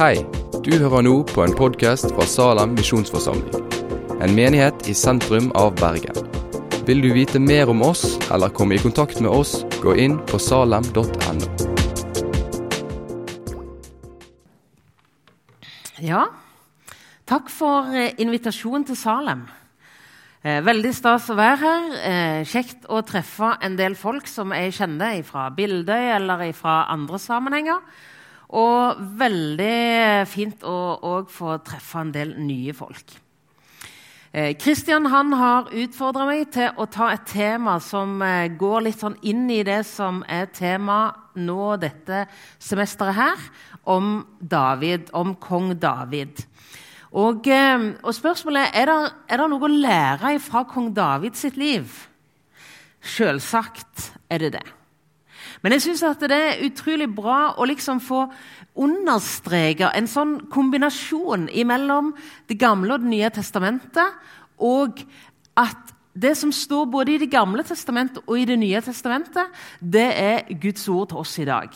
Hei, du hører nå på en podkast fra Salem misjonsforsamling. En menighet i sentrum av Bergen. Vil du vite mer om oss eller komme i kontakt med oss, gå inn på salem.no. Ja, takk for eh, invitasjonen til Salem. Eh, veldig stas å være her. Eh, kjekt å treffe en del folk som jeg kjenner fra Bildøy eller fra andre sammenhenger. Og veldig fint å få treffe en del nye folk. Kristian han har utfordra meg til å ta et tema som går litt sånn inn i det som er tema nå dette semesteret her, om David, om kong David. Og, og spørsmålet er er det, er det noe å lære fra kong David sitt liv. Sjølsagt er det det. Men jeg syns det er utrolig bra å liksom få understreke en sånn kombinasjon mellom Det gamle og Det nye testamentet, og at det som står både i Det gamle testamentet og i Det nye testamentet, det er Guds ord til oss i dag.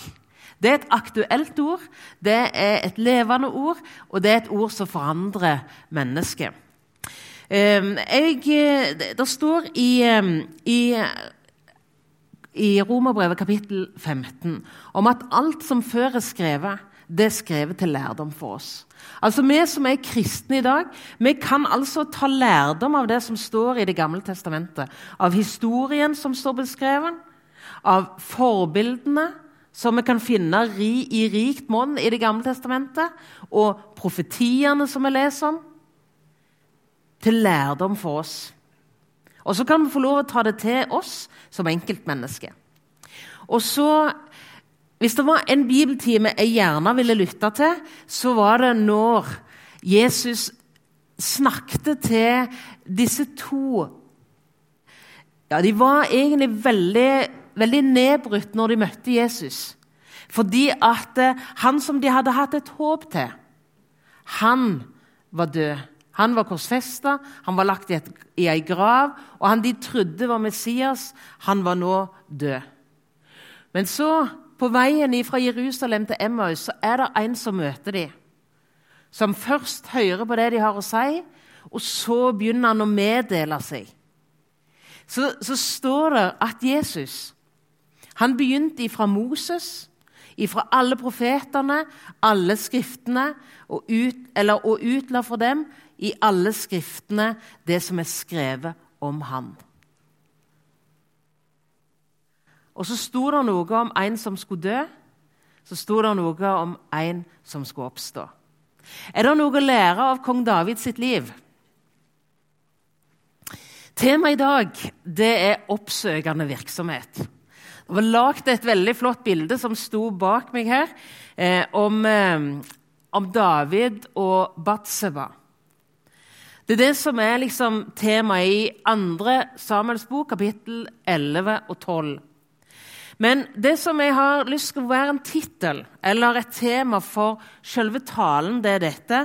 Det er et aktuelt ord, det er et levende ord, og det er et ord som forandrer mennesket. Jeg, det står i, ehm, i, i Romerbrevet kapittel 15 om at alt som før er skrevet, det er skrevet til lærdom for oss. Altså Vi som er kristne i dag, vi kan altså ta lærdom av det som står i Det gamle testamentet. Av historien som står beskrevet, av forbildene som vi kan finne i rikt monn i Det gamle testamentet, og profetiene som vi leser om, til lærdom for oss. Og så kan vi få lov å ta det til oss som enkeltmennesker. Og så, Hvis det var en bibeltime jeg gjerne ville lytte til, så var det når Jesus snakket til disse to Ja, de var egentlig veldig veldig nedbrutt når de møtte Jesus. Fordi at eh, han som de hadde hatt et håp til, han var død. Han var korsfesta, han var lagt i, et, ei grav, og han de trodde var Messias, han var nå død. Men så, på veien fra Jerusalem til Emmaus, så er det en som møter dem. Som først hører på det de har å si, og så begynner han å meddele seg. Så, så står det at Jesus han begynte ifra Moses, ifra alle profetene, alle skriftene, og, ut, eller, og utla for dem i alle skriftene det som er skrevet om han. Og så sto det noe om en som skulle dø. Så sto det noe om en som skulle oppstå. Er det noe å lære av kong David sitt liv? Temaet i dag det er oppsøkende virksomhet. Det var lagd et veldig flott bilde som sto bak meg her, eh, om, eh, om, David og Batseba. Det er det som er liksom temaet i andre Samuels bok, kapittel 11 og 12. Men det som jeg har lyst til å være en tittel eller et tema for selve talen, det er dette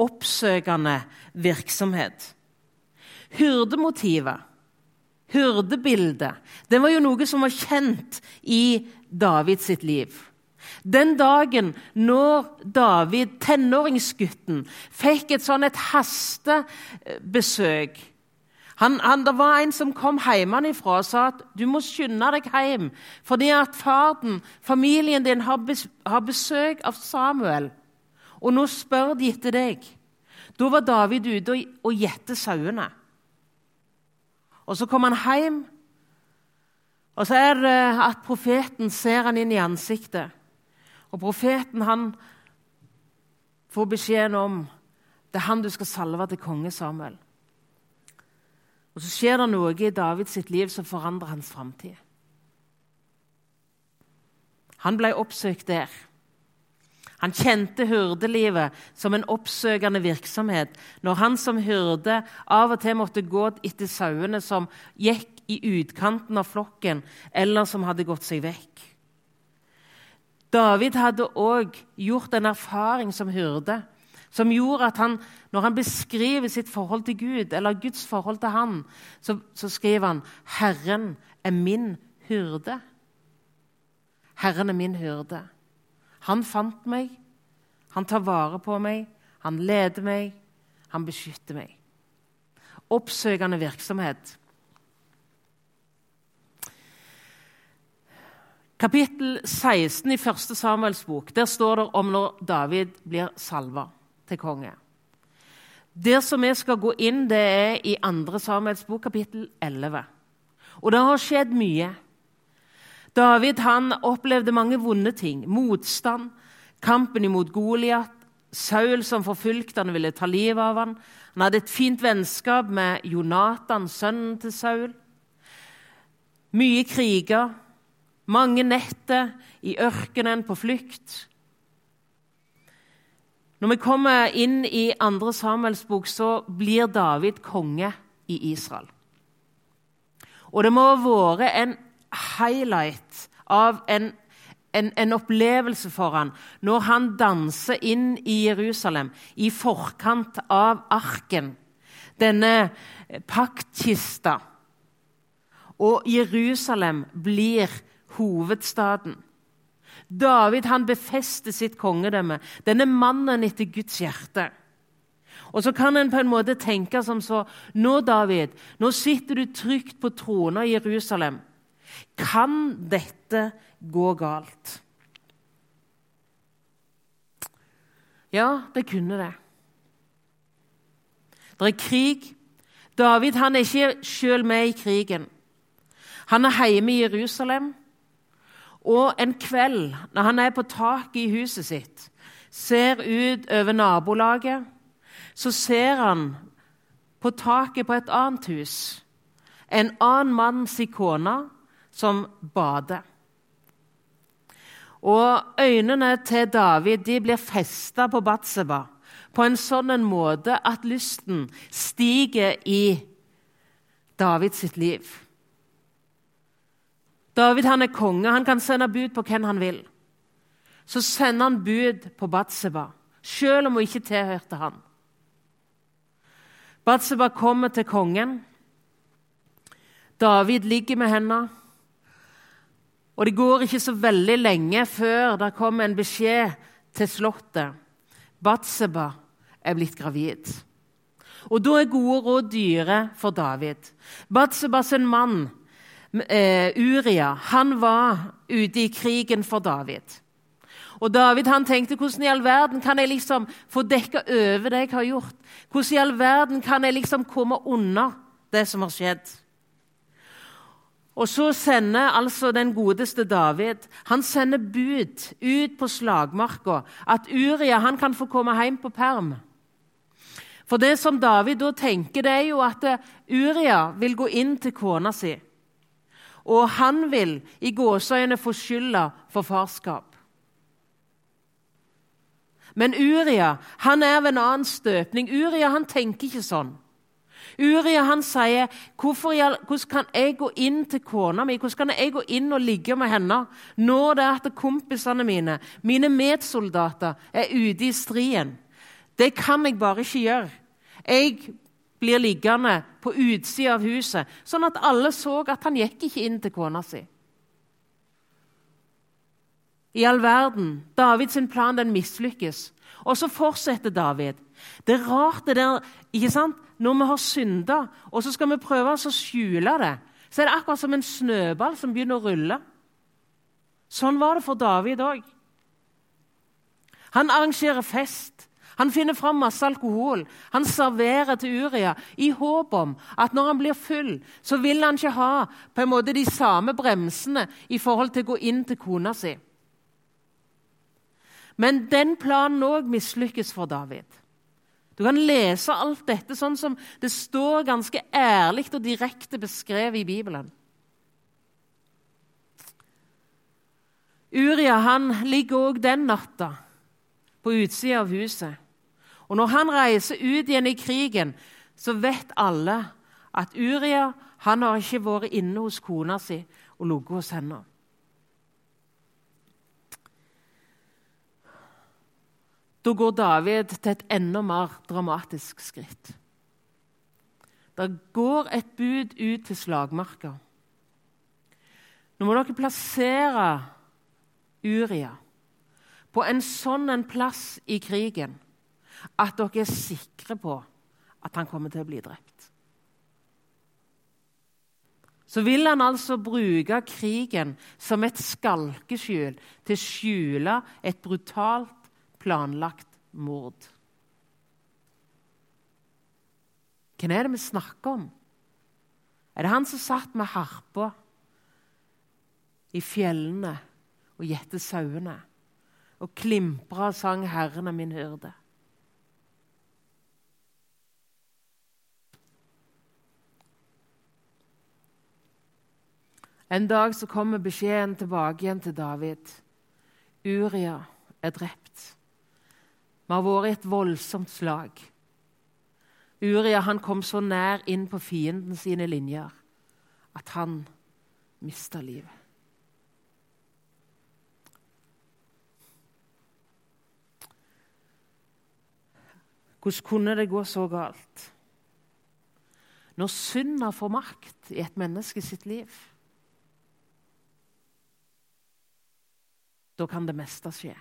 oppsøkende virksomhet. Hyrdemotivet hyrdebildet, det var jo noe som var kjent i Davids sitt liv. Den dagen når David, tenåringsgutten, fikk et sånn et hastebesøk han, han, Det var en som kom hjemmefra og sa at du må skynde deg hjem fordi at faren, familien din, har, bes, har besøk av Samuel. Og nå spør de etter deg. Da var David ute og, gjette sauene. Og så kom han hjem, og så er det at profeten ser han inn i ansiktet. Og profeten han får beskjeden om det er han du skal salve til konge Samuel. Og så skjer det noe i Davids liv som forandrer hans framtid. Han ble oppsøkt der. Han kjente hyrdelivet som en oppsøkende virksomhet når han som hyrde av og til måtte gå etter sauene som gikk i utkanten av flokken, eller som hadde gått seg vekk. David hadde òg gjort en erfaring som hyrde, som gjorde at han, når han beskriver sitt forhold til Gud, eller Guds forhold til han, så, så skriver han 'Herren er min hyrde'. Herren er min hyrde. Han fant meg, Han tar vare på meg, han leder meg, han beskytter meg. Oppsøkende virksomhet. Kapittel 16 i 1. Samuels bok, der står det om når David blir salva til konge. Det som vi skal gå inn, det er i 2. Samuels bok, kapittel 11. Og det har skjedd mye. David han opplevde mange vonde ting. Motstand, kampen imot Goliat, Saul som forfulgte han ville ta livet av han. Han hadde et fint vennskap med Jonathan, sønnen til Saul. Mye kriger, mange netter i ørkenen på flukt. Når vi kommer inn i andre Samuels bok, så blir David konge i Israel. Og det må ha vært en highlight av en en, en, opplevelse for han når han danser inn i Jerusalem i forkant av arken, denne paktkista. Og Jerusalem blir hovedstaden. David han befester sitt kongedømme. Denne mannen etter Guds hjerte. Og så kan en på en måte tenke som så Nå, David, nå sitter du trygt på trona i Jerusalem. Kan dette gå galt? Ja, det kunne det. Det er krig. David han er ikke sjøl med i krigen. Han er hjemme i Jerusalem. Og en kveld, når han er på taket i huset sitt, ser ut over nabolaget, så ser han på taket på et annet hus en annen manns kone som bader. Og øynene til David de blir festa på Batseba på en sånn en måte at lysten stiger i Davids sitt liv. David han er konge, han kan sende bud på hvem han vil. Så sender han bud på Batseba, selv om hun ikke tilhørte han. Batseba kommer til kongen. David ligger med henne. Og det går ikke så veldig lenge før det kommer en beskjed til slottet. Batseba er blitt gravid. Og da er gode råd dyre for David. Batsebas mann, eh, Uria, han var ute i krigen for David. Og David han tenkte hvordan i all verden kan jeg liksom få dekka over det jeg har gjort? Hvordan i all verden kan jeg liksom komme unna det som har skjedd? Og så sender altså den godeste David han sender bud ut på slagmarka at Uria han kan få komme hjem på perm. For det som David da tenker, det er jo at eh, Uria vil gå inn til kona si. Og han vil i gåseøyne få skylda for farskap. Men Uria han er ved en annen støpning. Uria han tenker ikke sånn. Uria han sier, 'Hvordan kan jeg gå inn til kona mi hvordan kan jeg gå inn og ligge med henne når det er at kompisene mine, mine medsoldater, er ute i striden?' Det kan jeg bare ikke gjøre. Jeg blir liggende på utsida av huset, sånn at alle så at han gikk ikke inn til kona si. I all verden. Davids plan den mislykkes. Og så fortsetter David. Det er rart det der ikke sant? Når vi har synda, og så skal vi prøve å skjule det, så er det akkurat som en snøball som begynner å rulle. Sånn var det for David òg. Han arrangerer fest. Han finner fram masse alkohol. Han serverer til Uria i håp om at når han blir full, så vil han ikke ha på en måte de samme bremsene i forhold til å gå inn til kona si. Men den planen òg mislykkes for David. Du kan lese alt dette sånn som det står ganske ærlig og direkte beskrevet i Bibelen. Uria han ligger òg den natta på utsida av huset. Og Når han reiser ut igjen i krigen, så vet alle at Uria han har ikke vært inne hos kona si og ligget hos henne. Da går David til et enda mer dramatisk skritt. Det går et bud ut til slagmarka. Nå må dere plassere Uria på en sånn en plass i krigen at dere er sikre på at han kommer til å bli drept. Så vil han altså bruke krigen som et skalkeskjul til å skjule et brutalt planlagt mord. Hvem er det vi snakker om? Er det han som satt med harpa i fjellene og gjette sauene og klimpra og sang 'Herren er min hyrde'? En dag så kommer beskjeden tilbake igjen til David. Uria er drept. Vi har vært i et voldsomt slag. Uria han kom så nær inn på fienden sine linjer at han mista livet. Hvordan kunne det gå så galt? Når synda får makt i et menneske sitt liv, da kan det meste skje.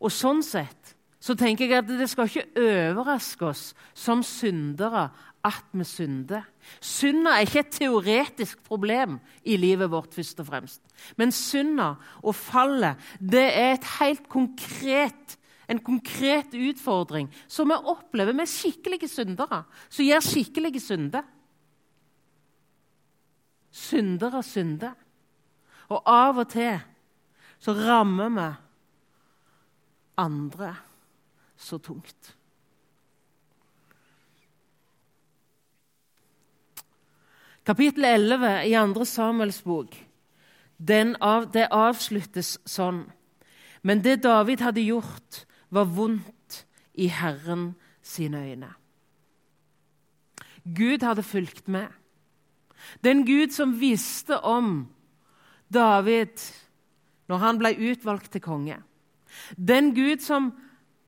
Og sånn sett så tenker jeg at det skal ikke overraske oss som syndere at vi synder. Synda er ikke et teoretisk problem i livet vårt, først og fremst. Men synda og fallet det er et helt konkret, en konkret utfordring som vi opplever med skikkelige syndere, som gjør skikkelige synder. Syndere synder. Og av og til så rammer vi andre så tungt. Kapittel 11 i 2. Samuels bok av, det avsluttes sånn. Men det David hadde gjort, var vondt i Herren sine øyne. Gud hadde fulgt med. Den Gud som visste om David når han ble utvalgt til konge. Den Gud som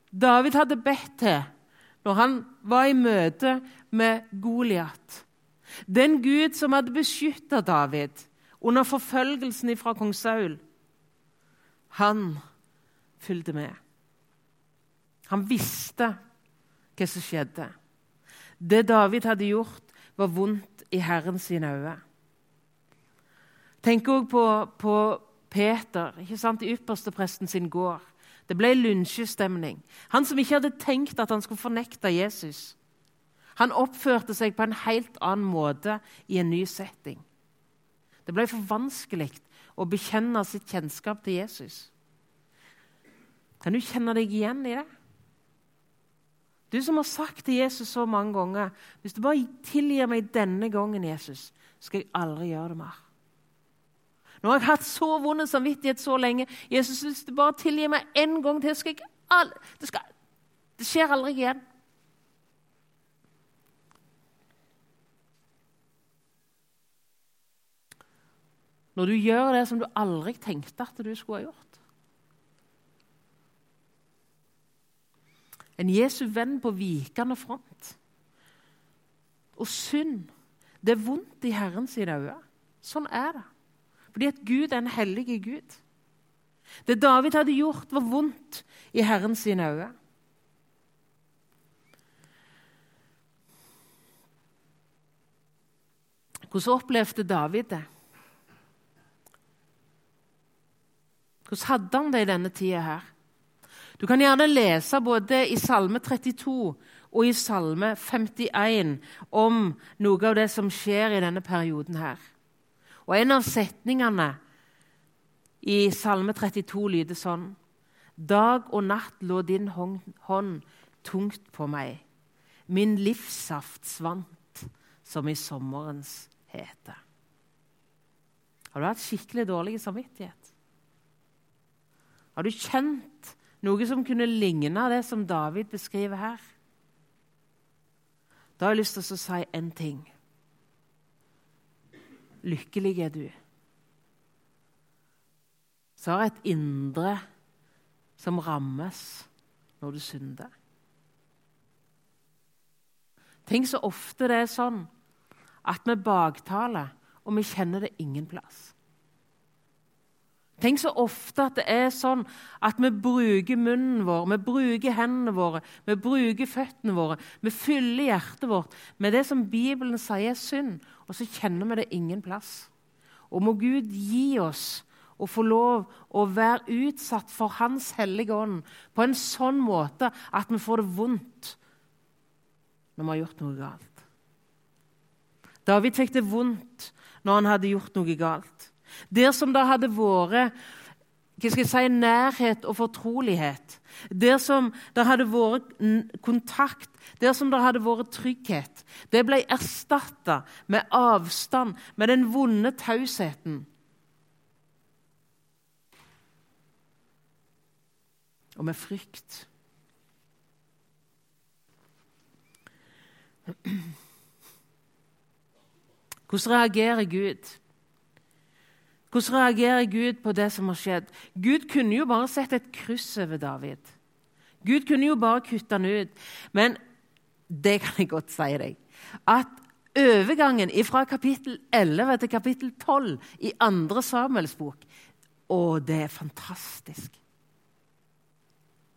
David hadde bedt til når han var i møte med Goliat. Den Gud som hadde beskytta David under forfølgelsen fra kong Saul. Han fulgte med. Han visste hva som skjedde. Det David hadde gjort, var vondt i Herren sine øyne. Tenk òg på, på, Peter ikke sant, i ypperstepresten sin gård. Det ble lunsjestemning. Han som ikke hadde tenkt at han skulle fornekte Jesus. Han oppførte seg på en helt annen måte i en ny setting. Det ble for vanskelig å bekjenne sitt kjennskap til Jesus. Kan du kjenne deg igjen i det? Du som har sagt til Jesus så mange ganger Hvis du bare tilgir meg denne gangen, Jesus, skal jeg aldri gjøre det mer. Nå har jeg hatt så vond samvittighet så lenge. Jesus, hvis du bare tilgir meg en gang til, skal jeg all... det, skal... det skjer aldri igjen. Når du gjør det som du aldri tenkte at du skulle ha gjort. En Jesu venn på vikende front. Og synd, det er vondt i Herrens øyne. Sånn er det. Fordi at Gud er en hellig Gud. Det David hadde gjort, var vondt i Herren sine øyne. Hvordan opplevde David det? Hvordan hadde han det i denne tida her? Du kan gjerne lese både i Salme 32 og i Salme 51 om noe av det som skjer i denne perioden her. Og En av setningene i Salme 32 lyder sånn Dag og natt lå din hånd tungt på meg. Min livssaft svant som i sommerens hete. Har du hatt skikkelig dårlig samvittighet? Har du kjent noe som kunne ligne det som David beskriver her? Da har jeg lyst til å si én ting. Lykkelig er du. Så har et indre som rammes når du synder. Tenk så ofte det er sånn at vi baktaler, og vi kjenner det ingen plass. Tenk så ofte at det er sånn at vi bruker munnen vår, vi bruker hendene våre, vi bruker føttene våre. Vi fyller hjertet vårt med det som Bibelen sier er synd, og så kjenner vi det ingen plass. Og må Gud gi oss å få lov å være utsatt for Hans hellige ånd på en sånn måte at vi får det vondt når vi har gjort noe galt. David fikk det vondt når han hadde gjort noe galt. Der som det hadde vært hva skal jeg si, nærhet og fortrolighet, der som det hadde vært kontakt, der som det hadde vært trygghet, det ble erstatta med avstand, med den vonde tausheten. Og med frykt. Hvordan reagerer Gud? Hvordan reagerer Gud på det som har skjedd? Gud kunne jo bare sett et kryss over David. Gud kunne jo bare kutte han ut. Men det kan jeg godt si deg. At overgangen fra kapittel 11 til kapittel 12 i andre Samuels bok Å, det er fantastisk.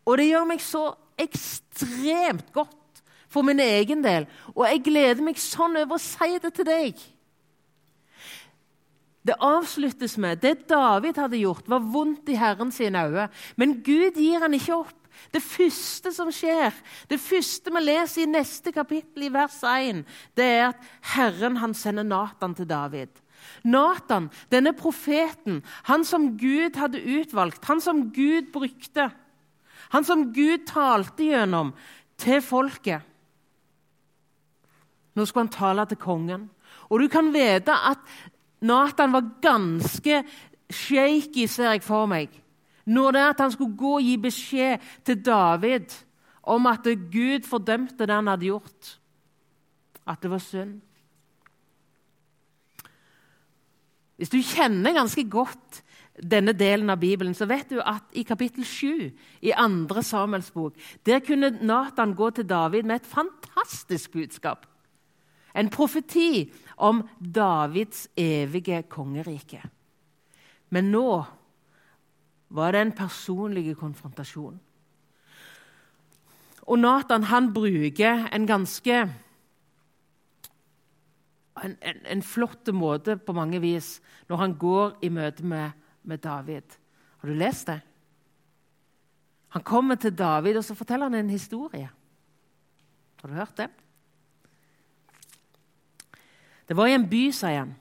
Og det gjør meg så ekstremt godt for min egen del. Og jeg gleder meg sånn over å si det til deg. Det avsluttes med det David hadde gjort, var vondt i Herren sine øyne. Men Gud gir han ikke opp. Det første som skjer, det første vi leser i neste kapittel, i vers 1, det er at Herren han sender Natan til David. Natan, denne profeten, han som Gud hadde utvalgt, han som Gud brukte, han som Gud talte gjennom til folket. Nå skulle han tale til kongen. Og du kan vite at Nathan var ganske shaky, ser jeg for meg. Når det er at han skulle gå og gi beskjed til David om at Gud fordømte det han hadde gjort. At det var synd. Hvis du kjenner ganske godt denne delen av Bibelen, så vet du at i kapittel 7 i andre Samuels bok, der kunne Nathan gå til David med et fantastisk budskap. En profeti om Davids evige kongerike. Men nå var det en personlig konfrontasjon. Og Nathan han bruker en ganske en, en, en flott måte på mange vis når han går i møte med, med David. Har du lest det? Han kommer til David og så forteller han en historie. Har du hørt det? Det var i en by, sier han.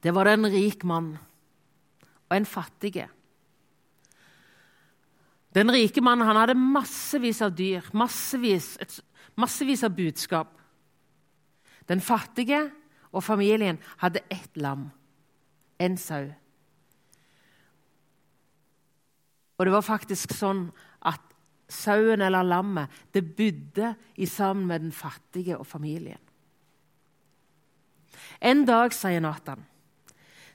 Det var det en rik mann og en fattig. Den rike mannen han hadde massevis av dyr, massevis, et, massevis av budskap. Den fattige og familien hadde ett lam, en sau. Og det var faktisk sånn at sauen eller lammet det bodde sammen med den fattige og familien. En dag, sier Nathan,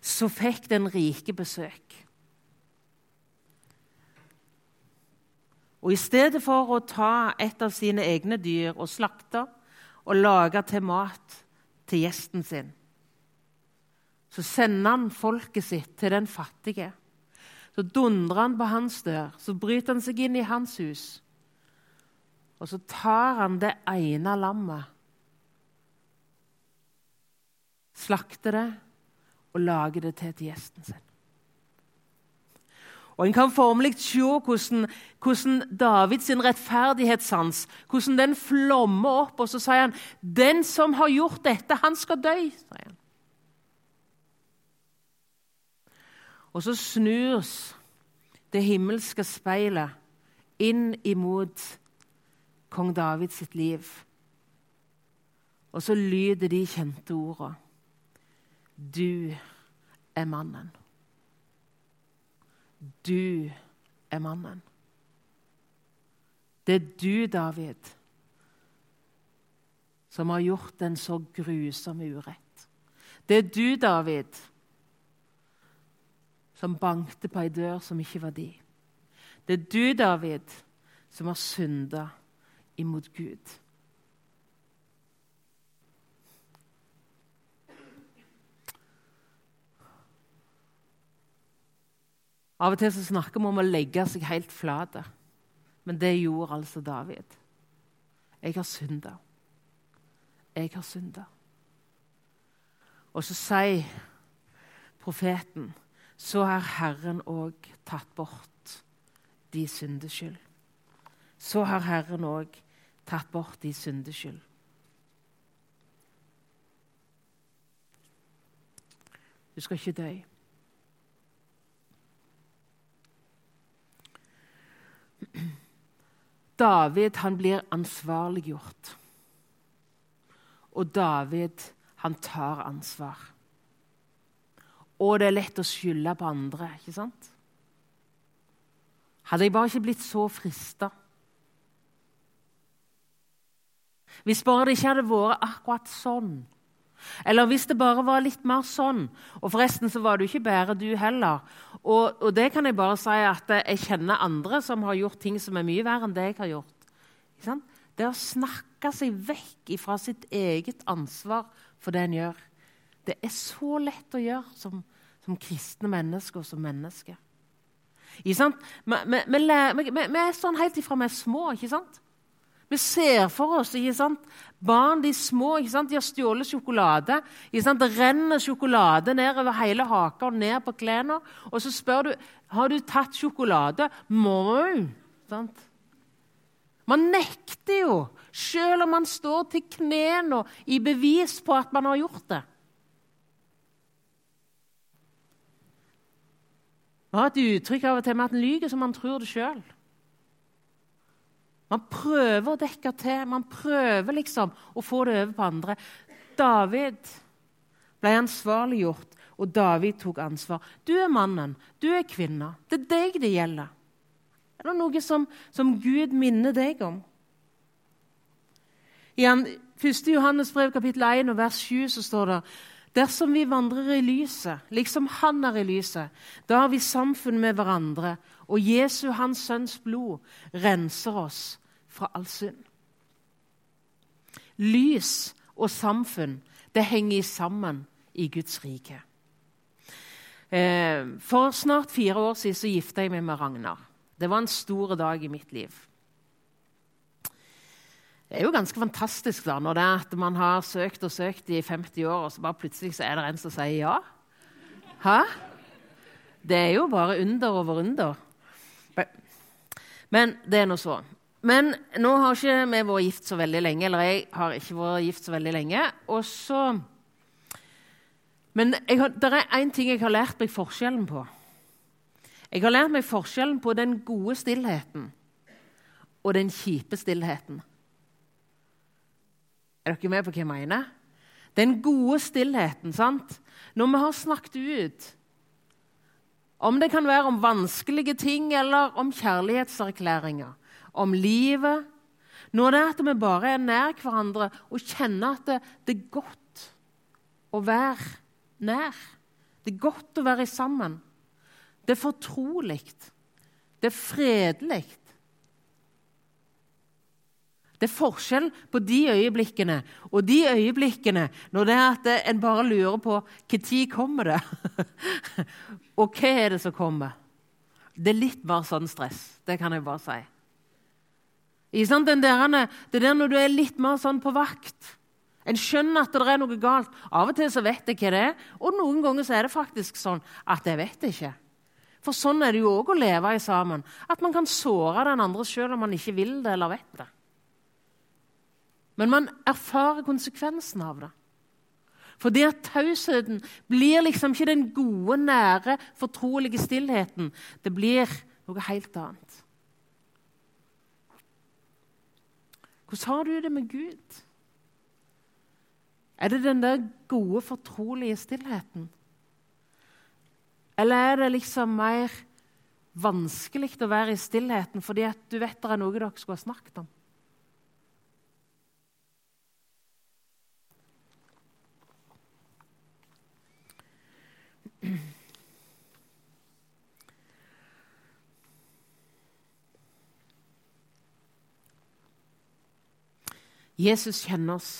så fikk den rike besøk. Og I stedet for å ta et av sine egne dyr og slakte og lage til mat til gjesten sin, så sender han folket sitt til den fattige. Så dundrer han på hans dør, så bryter han seg inn i hans hus. Og så tar han det ene lammet slakter det og lage det til til gjesten sin. Og En kan formelig se hvordan, hvordan Davids rettferdighetssans hvordan den flommer opp. Og så sier han 'Den som har gjort dette, han skal dø'. sier han. Og så snus det himmelske speilet inn imot kong Davids sitt liv. Og så lyder de kjente ordene. Du er mannen. Du er mannen. Det er du, David, som har gjort en så grusom urett. Det er du, David, som bankte på ei dør som ikke var di. Det er du, David, som har synda imot Gud. Av og til så snakker vi om å legge seg helt flat. Men det gjorde altså David. Jeg har synda. Jeg har synda. Og så sier profeten så har Herren òg tatt bort de syndeskyld. Så har Herren òg tatt bort de syndeskyld. Du skal ikke dø. David han blir ansvarliggjort. Og David han tar ansvar. Og det er lett å skylde på andre, ikke sant? Hadde jeg bare ikke blitt så frista. Hvis bare det ikke hadde vært akkurat sånn. Eller hvis det bare var litt mer sånn. Og forresten så var det jo ikke bare du heller. Og, og, det kan jeg bare si at jeg kjenner andre som har gjort ting som er mye verre enn det jeg har gjort. Det å snakke seg vekk fra sitt eget ansvar for det en gjør, det er så lett å gjøre som, som kristne mennesker og som mennesker. Vi, er sånn helt ifra vi er små. ikke sant? Vi ser for oss ikke sant? barn de små ikke sant? de har stjålet sjokolade. Ikke sant? Det renner sjokolade nedover hele haka og ned på klærne. Og så spør du har du tatt sjokolade. Må du? Man nekter jo, selv om man står til knærne i bevis på at man har gjort det. Vi har et uttrykk av og til med at en lyver som man tror det sjøl. Man prøver å dekke til, man prøver liksom å få det over på andre. David ble ansvarliggjort, og David tok ansvar. Du er mannen, du er kvinna. Det er deg det gjelder. Er det noe som, som Gud minner deg om? I 1. Johannes brev kapittel 1 og vers 7 så står det Dersom vi vandrer i lyset, liksom Han er i lyset, da har vi samfunn med hverandre, og Jesu, Hans Sønns blod, renser oss fra all synd. Lys og samfunn, det henger sammen i Guds rike. Eh, for snart fire år siden så gifta jeg meg med Ragnar. Det var en stor dag i mitt liv. Det er jo ganske fantastisk da, når det er at man har søkt og søkt i 50 år, og så bare plutselig så er det en som sier ja. Hæ? Det er jo bare under over under. Men det er nå så. Men nå har ikke vi vært gift så veldig lenge. Eller jeg har ikke vært gift så veldig lenge. Og så Men det er én ting jeg har lært meg forskjellen på. Jeg har lært meg forskjellen på den gode stillheten og den kjipe stillheten. Er dere med på hva jeg mener? Den gode stillheten. sant? Når vi har snakket ut, om det kan være om vanskelige ting eller om kjærlighetserklæringer, om livet Når det er at vi bare er nær hverandre og kjenner at det, det er godt å være nær. Det er godt å være sammen. Det er fortrolig. Det er fredelig. Det er forskjell på de øyeblikkene og de øyeblikkene når det er at en bare lurer på når kommer det og hva er det som kommer. Det er litt mer sånn stress. Det kan jeg bare si. Der, det der når du er litt mer sånn på vakt. En skjønner at det er noe galt. Av og til så vet jeg hva det er, og noen ganger så er det faktisk sånn at jeg vet ikke. For sånn er det jo òg å leve i sammen. At man kan såre den andre selv om man ikke vil det eller vet det. Men man erfarer konsekvensen av det. Fordi at tausheten blir liksom ikke den gode, nære, fortrolige stillheten. Det blir noe helt annet. Hvordan har du det med Gud? Er det den der gode, fortrolige stillheten? Eller er det liksom mer vanskelig å være i stillheten fordi at du vet det er noe dere skulle ha snakket om? Jesus kjenner oss.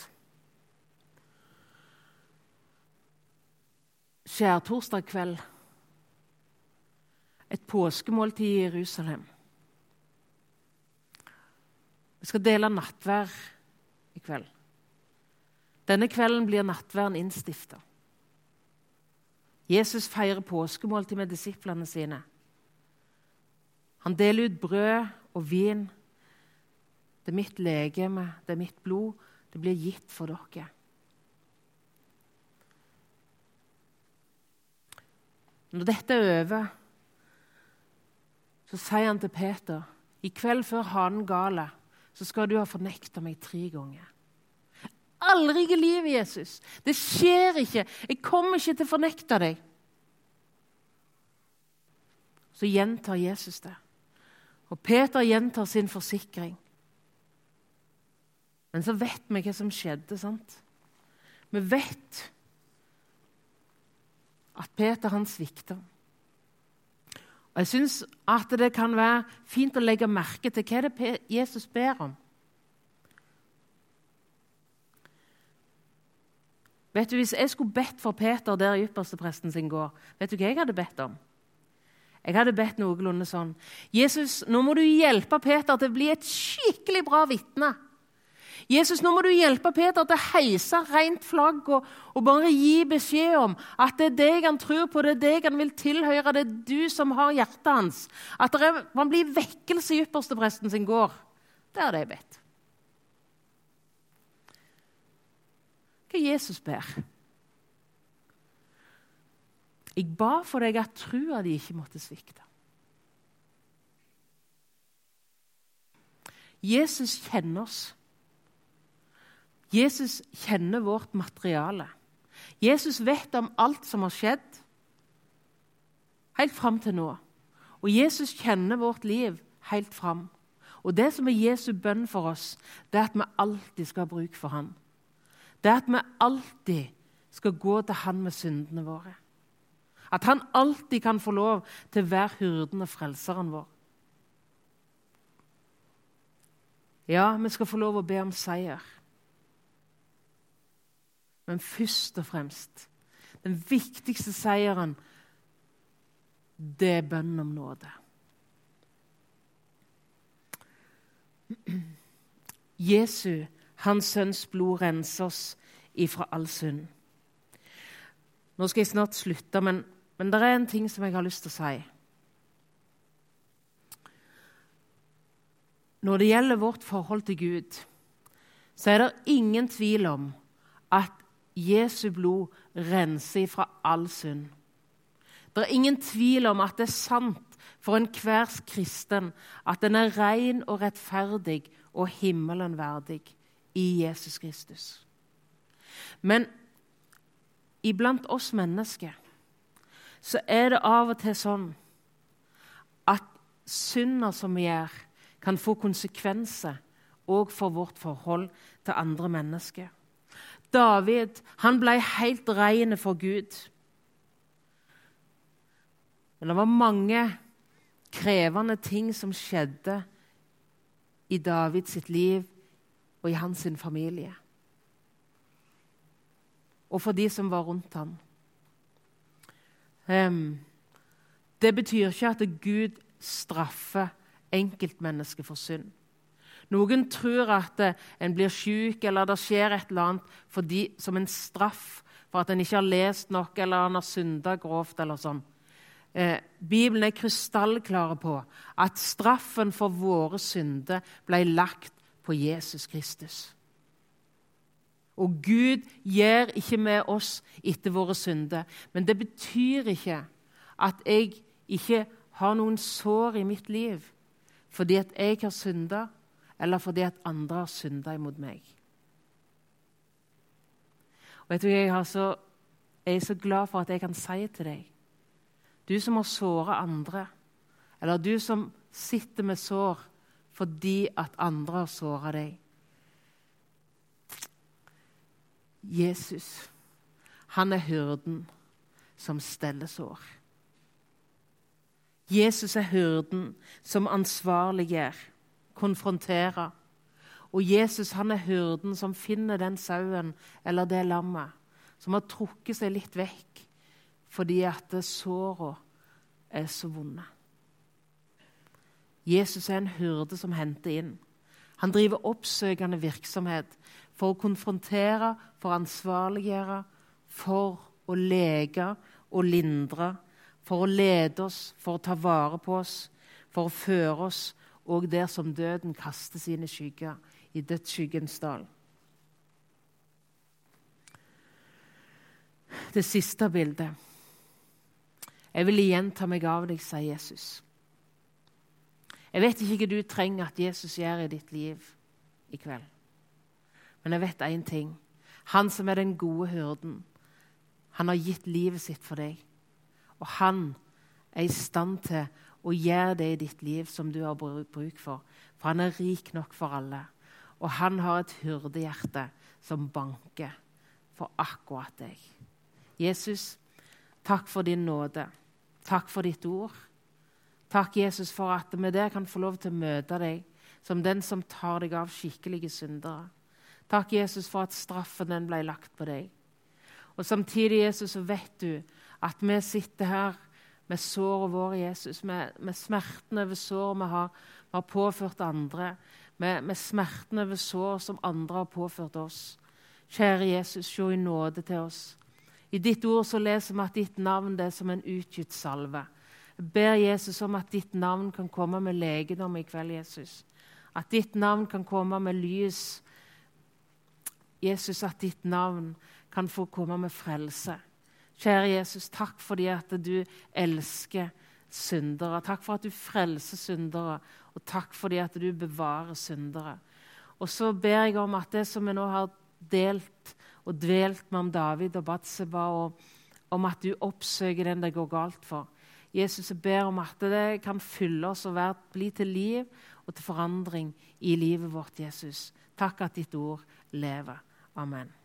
Skjærtorsdag kveld et påskemåltid i Jerusalem. Vi skal dele nattvær i kveld. Denne kvelden blir nattværen innstifta. Jesus feirer påskemåltid med disiplene sine. Han deler ut brød og vin. Det er mitt legeme, det er mitt blod. Det blir gitt for dere. Når dette er over, så sier han til Peter i kveld før hanen galer, så skal du ha fornekta meg tre ganger. Aldri i livet, Jesus. Det skjer ikke. Jeg kommer ikke til å fornekte deg. Så gjentar Jesus det. Og Peter gjentar sin forsikring. Men så vet vi hva som skjedde. sant? Vi vet at Peter han svikta. Og Jeg syns at det kan være fint å legge merke til hva det Jesus ber om. Vet du, Hvis jeg skulle bedt for Peter der i ypperstepresten sin går, vet du hva jeg hadde bedt om? Jeg hadde bedt noenlunde sånn Jesus, nå må du hjelpe Peter til å bli et skikkelig bra vitne. Jesus, nå må du hjelpe Peter til å heise rent flagg og, og, bare gi beskjed om at det er deg han tror på, det er deg han vil tilhøre, det er du som har hjertet hans. At det er, man blir vekkelse i ypperstepresten sin gård. Det er det jeg bedt. Hva Jesus ber? Jeg ba for deg at trua di ikke måtte svikte. Jesus kjenner oss. Jesus kjenner vårt materiale. Jesus vet om alt som har skjedd, helt fram til nå. Og Jesus kjenner vårt liv helt fram. Og det som er Jesu bønn for oss, det er at vi alltid skal ha bruk for Han. Det er at vi alltid skal gå til Han med syndene våre. At Han alltid kan få lov til å være hyrden og frelseren vår. Ja, vi skal få lov å be om seier. Men først og fremst den viktigste seieren, det er bønnen om nåde. Jesu, hans sønns blod, renser oss ifra all synd. Nå skal jeg snart slutte, men, men det er en ting som jeg har lyst til å si. Når det gjelder vårt forhold til Gud, så er det ingen tvil om at Jesu blod renser fra all synd. Det er ingen tvil om at det er sant for enhver kristen at den er ren og rettferdig og himmelen verdig i Jesus Kristus. Men iblant oss mennesker så er det av og til sånn at synder som vi gjør, kan få konsekvenser òg for vårt forhold til andre mennesker. David han ble helt ren for Gud. Men det var mange krevende ting som skjedde i Davids liv og i hans familie. Og for de som var rundt ham. Um, det betyr ikke at Gud straffer enkeltmennesket for synd. Noen tror at eh, en blir syk eller det skjer et eller annet fordi, som en straff for at en ikke har lest nok eller han har synda grovt. eller sånn. Eh, Bibelen er krystallklare på at straffen for våre synder ble lagt på Jesus Kristus. Og Gud gjør ikke med oss etter våre synder. Men det betyr ikke at jeg ikke har noen sår i mitt liv fordi at jeg har synda, eller fordi at andre har synda imot meg. Og vet du, jeg, så, jeg, er så glad for at jeg kan si til deg Du som har såra andre, eller du som sitter med sår fordi at andre har såra deg Jesus, han er hyrden som steller sår. Jesus er hyrden som ansvarliggjør konfrontere. Og Jesus han er hyrden som finner den sauen eller det lammet som har trukket seg litt vekk fordi at såra er så vonde. Jesus er en hyrde som henter inn. Han driver oppsøkende virksomhet for å konfrontere, for å ansvarliggjøre, for å leke og lindre, for å lede oss, for å ta vare på oss, for å føre oss og der som døden kaster sine skygger, i dødsskyggens dal. Det siste bildet. Jeg vil igjen ta meg av deg, sier Jesus. Jeg vet ikke hva du trenger at Jesus gjør i ditt liv i kveld. Men jeg vet én ting. Han som er den gode hyrden, han har gitt livet sitt for deg. Og han er i stand til å gjør det i ditt liv som du har bruk for. For han er rik nok for alle. Og han har et hyrdehjerte som banker for akkurat deg. Jesus, takk for din nåde. Takk for ditt ord. Takk, Jesus, for at vi der kan få lov til å møte deg som den som tar deg av skikkelige syndere. Takk, Jesus, for at straffen den ble lagt på deg. Og Samtidig Jesus, så vet du at vi sitter her med såret våre, Jesus, med, med smerten over sår vi har, vi har påført andre, med, med smerten over sår som andre har påført oss. Kjære Jesus, se i nåde til oss. I ditt ord så leser vi at ditt navn er som en utgitt salve. Jeg ber Jesus om at ditt navn kan komme med legedom i kveld, Jesus. At ditt navn kan komme med lys. Jesus, at ditt navn kan få komme med frelse. Kjære Jesus, takk fordi at du elsker syndere. Takk for at du frelser syndere, og takk fordi at du bevarer syndere. Og så ber jeg om at det som vi nå har delt og dvelt med om David og Batseba, og om at du oppsøker den det går galt for. Jesus, jeg ber om at det kan fylle oss og bli til liv og til forandring i livet vårt, Jesus. Takk at ditt ord lever. Amen.